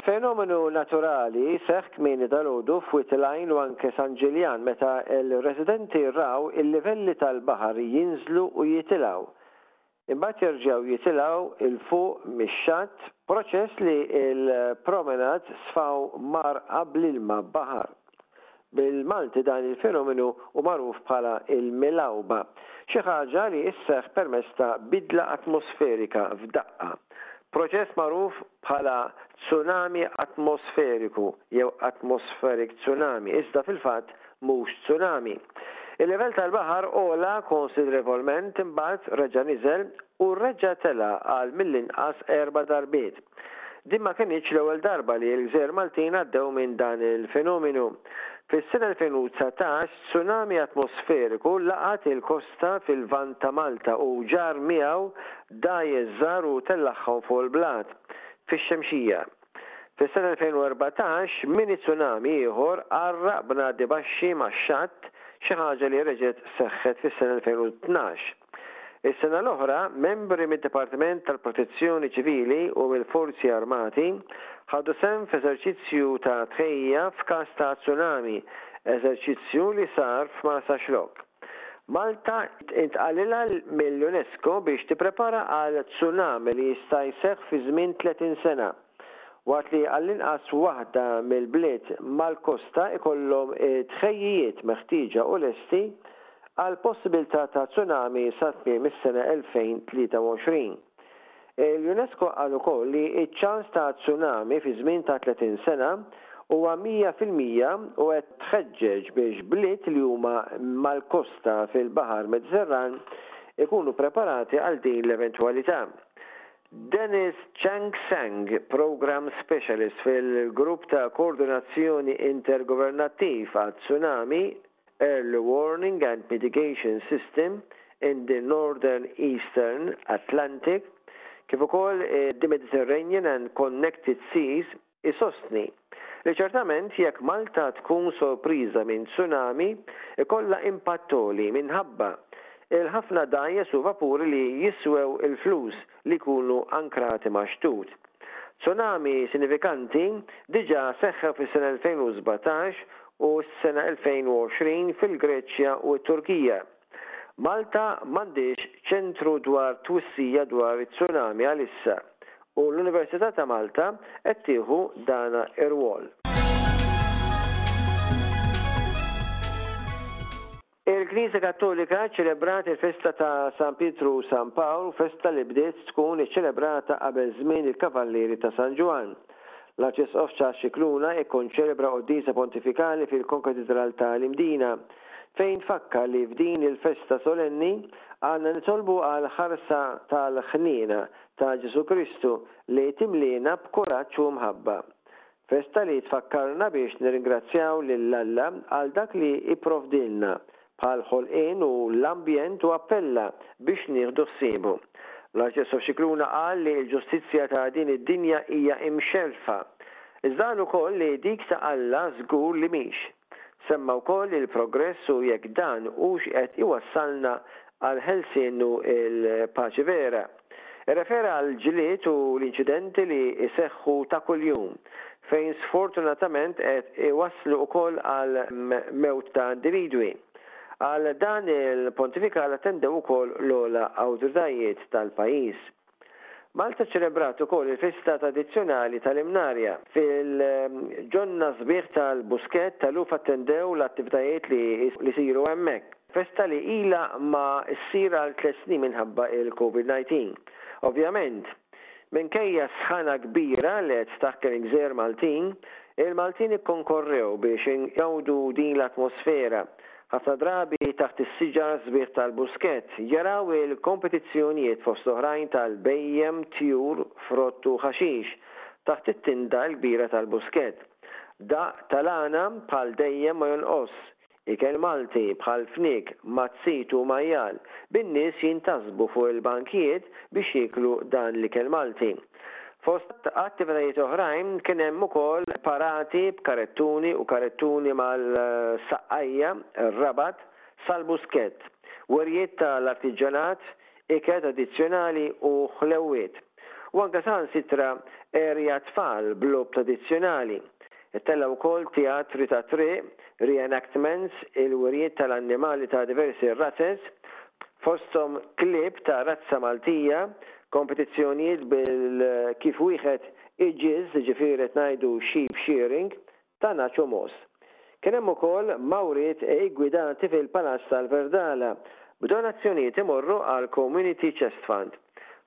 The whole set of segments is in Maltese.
Fenomenu naturali seħħ kmieni dalgħodu f'Wied il-Għajn u anke San Ġiljan meta l-residenti raw il-livelli tal-baħar jinżlu u jitilgħu imbagħad jerġgħu jitilgħu 'l fuq mix-xatt, proċess li l-promenade sfaw mar qabl ilma baħar. Bil-Malti dan il-fenomenu hu magħruf bħala l-milgħuba, xi ħaġa li sseħħ permezz ta' bidla atmosferika f'daqqa, proċess magħruf bħala tsunami atmosferiku jew atmospheric tsunami, iżda fil-fatt mhux tsunami. Il-livell tal-baħar għola konsiderevolment, imbagħad reġa' niżel u reġa' tela' għal mill-inqas erba' darbiet. Din ma kinitx l-ewwel darba li l-gżejjer Maltin għaddew minn dan il-fenomenu. Fis-sena 2019, tsunami atmosferiku laqat il-kosta fil-Lvant ta' Malta u ġarr miegħu dgħajjes żgħar u tellagħhom fuq il-blat, fix-Xemxija. Fis-sena 2014, mini tsunami ieħor qarraq bnadi baxxi max-xatt, xi ħaġa li reġgħet seħħet fis-sena 2012. Is-sena l-oħra, membri mid-Dipartiment tal-Protezzjoni Ċivili u mill-Forzi Armati ħadu sehem f'eżerċizzju ta' tħejjija f'każ ta' tsunami, eżerċizzju li sar f'Marsaxlokk. Malta intqalilha mill-UNESCO biex tipprepara għal tsunami li jista' jseħħ fi żmien 30 sena. Waqt li għall-inqas waħda mill-bliet mal-kosta jkollhom it-tħejjijiet meħtieġa u lesti għal possibilità ta' tsunami sa tmiem is-sena 2023. Il-UNESCO qal ukoll li ċ-ċans ta' tsunami fi żmien ta' 30 sena huwa 100 fil-mija u qed tħeġġeġ biex bliet li huma mal-kosta fil-Baħar Mediterran ikunu preparati għal din l-eventwalità. Dennis Chang-Seng, Programme Specialist fil-Grupp ta' Koordinazzjoni Intergovernattiv għat-Tsunami, Early Warning and Mitigation System in the Northern Eastern Atlantic, kif ukoll the Mediterranean and Connected Seas, isostni li ċertament jekk Malta tkun sorpriża minn tsunami jkollha impatt għoli minħabba l-ħafna dgħajjes u vapuri li jiswew il-flus li jkunu ankrati max-xtut. Tsunami sinifikanti diġà seħħew fis-sena 2017 u s-sena 2020 fil-Greċja u t-Turkija. Malta m'għandhiex ċentru dwar twissija dwar it-tsunami għalissa u l-Università ta' Malta qed tieħu dana r-rwol. Il-Knisja Kattolika ċċelebrat il-festa ta' San Pietru u San Pawl, festa li bdiet tkun iċċelebrata qabel żmien il-Kavallieri ta' San Ġwann. L-Arċisqof Charles Scicluna ikkonċelebra quddiesa pontifikali fil-Konkatidral ta' l-Imdina, fejn fakkar li f'din il-festa solenni għandna nitolbu għall-ħarsa tal-ħniena ta' Ġesù Kristu li timliena b'kuraġġ u mħabba. Festa li tfakkarna biex nirringrazzjaw lil Alla għal dak li ipprovdielna bħall-ħolqien u l-ambjent u appella biex nieħdu ħsiebu. L-Arċisqof Scicluna qal li l-ġustizzja ta' din id-dinja hija imxerrfa, iżda qal ukoll li dik ta' Alla żgur li mhix. Semma wkoll il-progress u jekk dan hux qed iwassalna għall-ħelsien u l-paċi vera. Irrefera għall-ġlied u l-inċidenti li jseħħu ta' kuljum, fejn sfortunatament qed iwasslu wkoll għal mewt ta' individwi. Għal dan il-pontifikal attendew ukoll l-ogħla awtoritajiet tal-pajjiż. Malta ċċelebrat ukoll il-festa tradizzjonali tal-Imnarja. Fil-ġonna sbieħ tal-Buskett, eluf attendew l-attivitajiet li jsiru hemmhekk. Festa li ilha ma ssir għal tliet snin minħabba l-Covid 19. Ovvjament, minkejja s-sħana kbira li qed staħkem il-gżejjer Maltin, il-Maltin ikkonkorrew biex igawdu din l-atmosfera Ħafna drabi taħt is-siġar sbieħ tal-buskett jaraw il-kompetizzjonijiet fost l-oħrajn tal-bhejjem, tjur, frott u ħaxix taħt it-tinda l-kbira tal-buskett. Daqq ta' lana bħal dejjem ma jonqosx, ikel Malti bħal fniek, mazzit u majjal, bin-nies jintasbu fuq il-bankijiet biex jieklu dan l-ikel Malti. Fost attivitajiet oħrajn kien hemm ukoll parati b'karettuni u karettuni mal-Saqqajja, ir-Rabat, Sal-Buskett, werjiet ta' l-artiġġanat, ikel tradizzjonali u ħlewwiet, u anke saħansitra erja tfal b'logħob tradizzjonali, Ittella' wkoll tjatri tat-triq, re-enactments, il-wirjiet tal-annimali ta' diversi razez, fosthom klieb ta' razza Maltija, kompetizzjonijiet bil kif wieħed iġiżż, jiġifieri qed ngħidu sheep shearing, ta' nagħaġ u mogħoż. Kien hemm ukoll mawriet iggwidati fil-Palazz tal-Verdala, b'donazzjonijiet imorru għall-Community Chest Fund.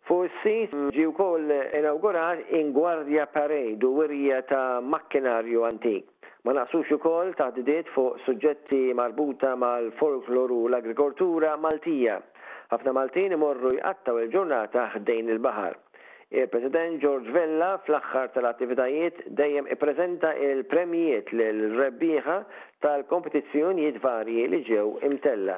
Fuq is-sit ġie wkoll inawgurat ingwardja parade u wirja ta' makkinarju antik. Ma naqsux ukoll taħdidiet fuq suġġetti marbuta mal-folklor u l-agrikoltura Maltija. Ħafna Maltin imorru jqattgħu il-ġurnata ħdejn il-baħar. Il-President George Vella fl-aħħar tal-attivitajiet dejjem ippreżenta l-premjijiet lill-rebbieħa tal-kompetizzjonijiet varji li ġew imtellgħa.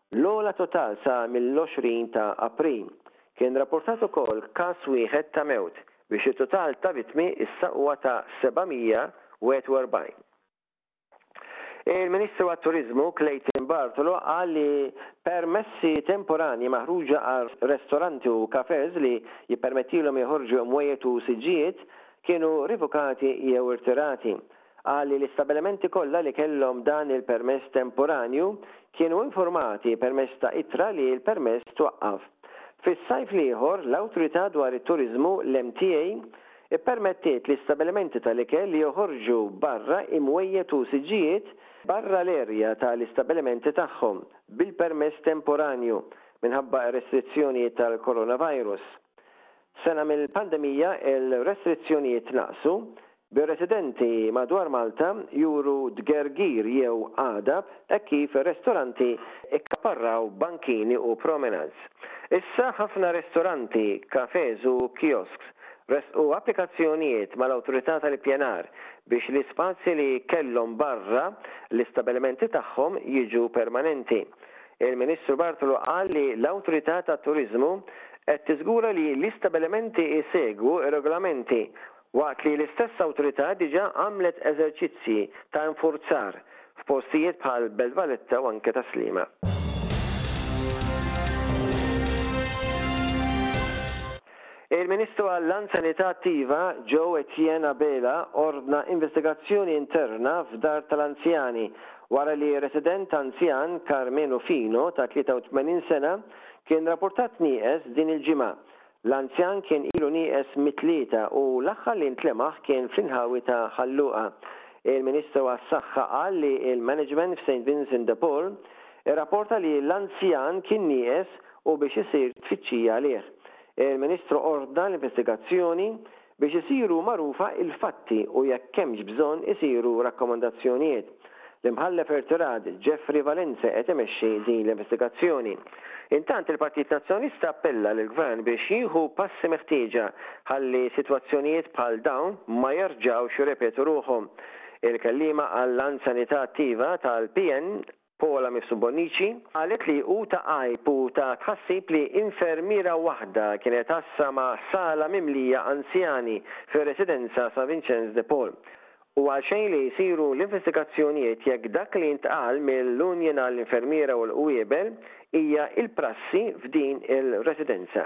L-ogħla total sa mill-20 ta' April. Kien rapportat ukoll każ wieħed ta' mewt biex it-total ta' vittmi issa huwa ta' 741. Il-Ministru għat-Turiżmu Clayton Bartolo qal li permessi temporanji maħruġa għal restoranti u kafes li jippermettilhom joħorġu mwejjed u siġġijiet kienu revokati jew irtirati. Qal li l-istabbilimenti kollha li kellhom dan il-permess temporanju kienu informati permezz ta' ittra li l-permess twaqqaf. Fis-sajf l-ieħor, l-Awtorità dwar it-Turiżmu, l-MTA, ippermettiet li stabbilimenti tal-ikel li joħorġu barra imwejjed u siġġijiet barra l-erja ta' l-istabbilimenti tagħhom bil-permess temporanju minħabba r-restrizzjonijiet tal-Coronavirus. Sena mill-pandemija l-restrizzjonijiet naqsu, bir-residenti madwar Malta juru tgergir jew għadab hekk kif ir-restoranti kkaparraw bankini u promenades. Issa ħafna restoranti, cafés u kiosks ressqu applikazzjonijiet mal-Awtorità tal-Ippjanar biex l-ispazji li kellhom barra l-istabilimenti tagħhom jiġu permanenti. Il-Ministru Bartolo qal li l-Awtorità tat-Turiżmu qed tiżgura li l-istabbilimenti jsegwu r-regolamenti waqt li l-istess Awtorità diġà għamlet eżerċizzji ta' infurzar f'postijiet bħal Belt Valletta u anke ta' Sliema. Il-Ministru għall-Anzjanità Attiva, Joe Etienne Abela ordna investigazzjoni interna f'dar tal-anzjani wara li resident anzjan, Karmenu Fino, ta' 83 sena, kien rappurtat nieqes din il-ġimgħa. L-anzjan kien ilu nieqes mit-Tlieta u l-aħħar li ntlemaħ kien fl-inħawi ta' Ħal Luqa. Il-Ministru għas-Saħħa qal li l-management f'Saint Vincent de Paul irrapporta li l-anzjan kien nieqes u biex isir tfittxija għalih. Il-Ministru ordna l-investigazzjoni biex isiru magħrufa l-fatti u jekk hemmx bżonn isiru rakkomandazzjonijiet. L-Imħallef irtirat Jeffrey Valenze qed imexxi din l-investigazzjoni. Intant il-Partit Nazzjonalista appella lill-Gvern biex jieħu passi meħtieġa ħalli sitwazzjonijiet bħal dawn ma jerġgħux jirrepetu ruħhom. Il-kelliema għall-Anzjanità Attiva tal-PN Paola Mifsud Bonnici, qalet li hu ta' għajb u ta' tħassib li infermiera waħda kienet għassa ma' sala mimlija anzjani fir-residenza San Vinċenz de Paul. Hu għalxejn li jsiru l-investigazzjonijiet jekk dak li ntqal mill-Union għall-Infermiera u l-Qwiebel hija l-prassi f'din il-residenza.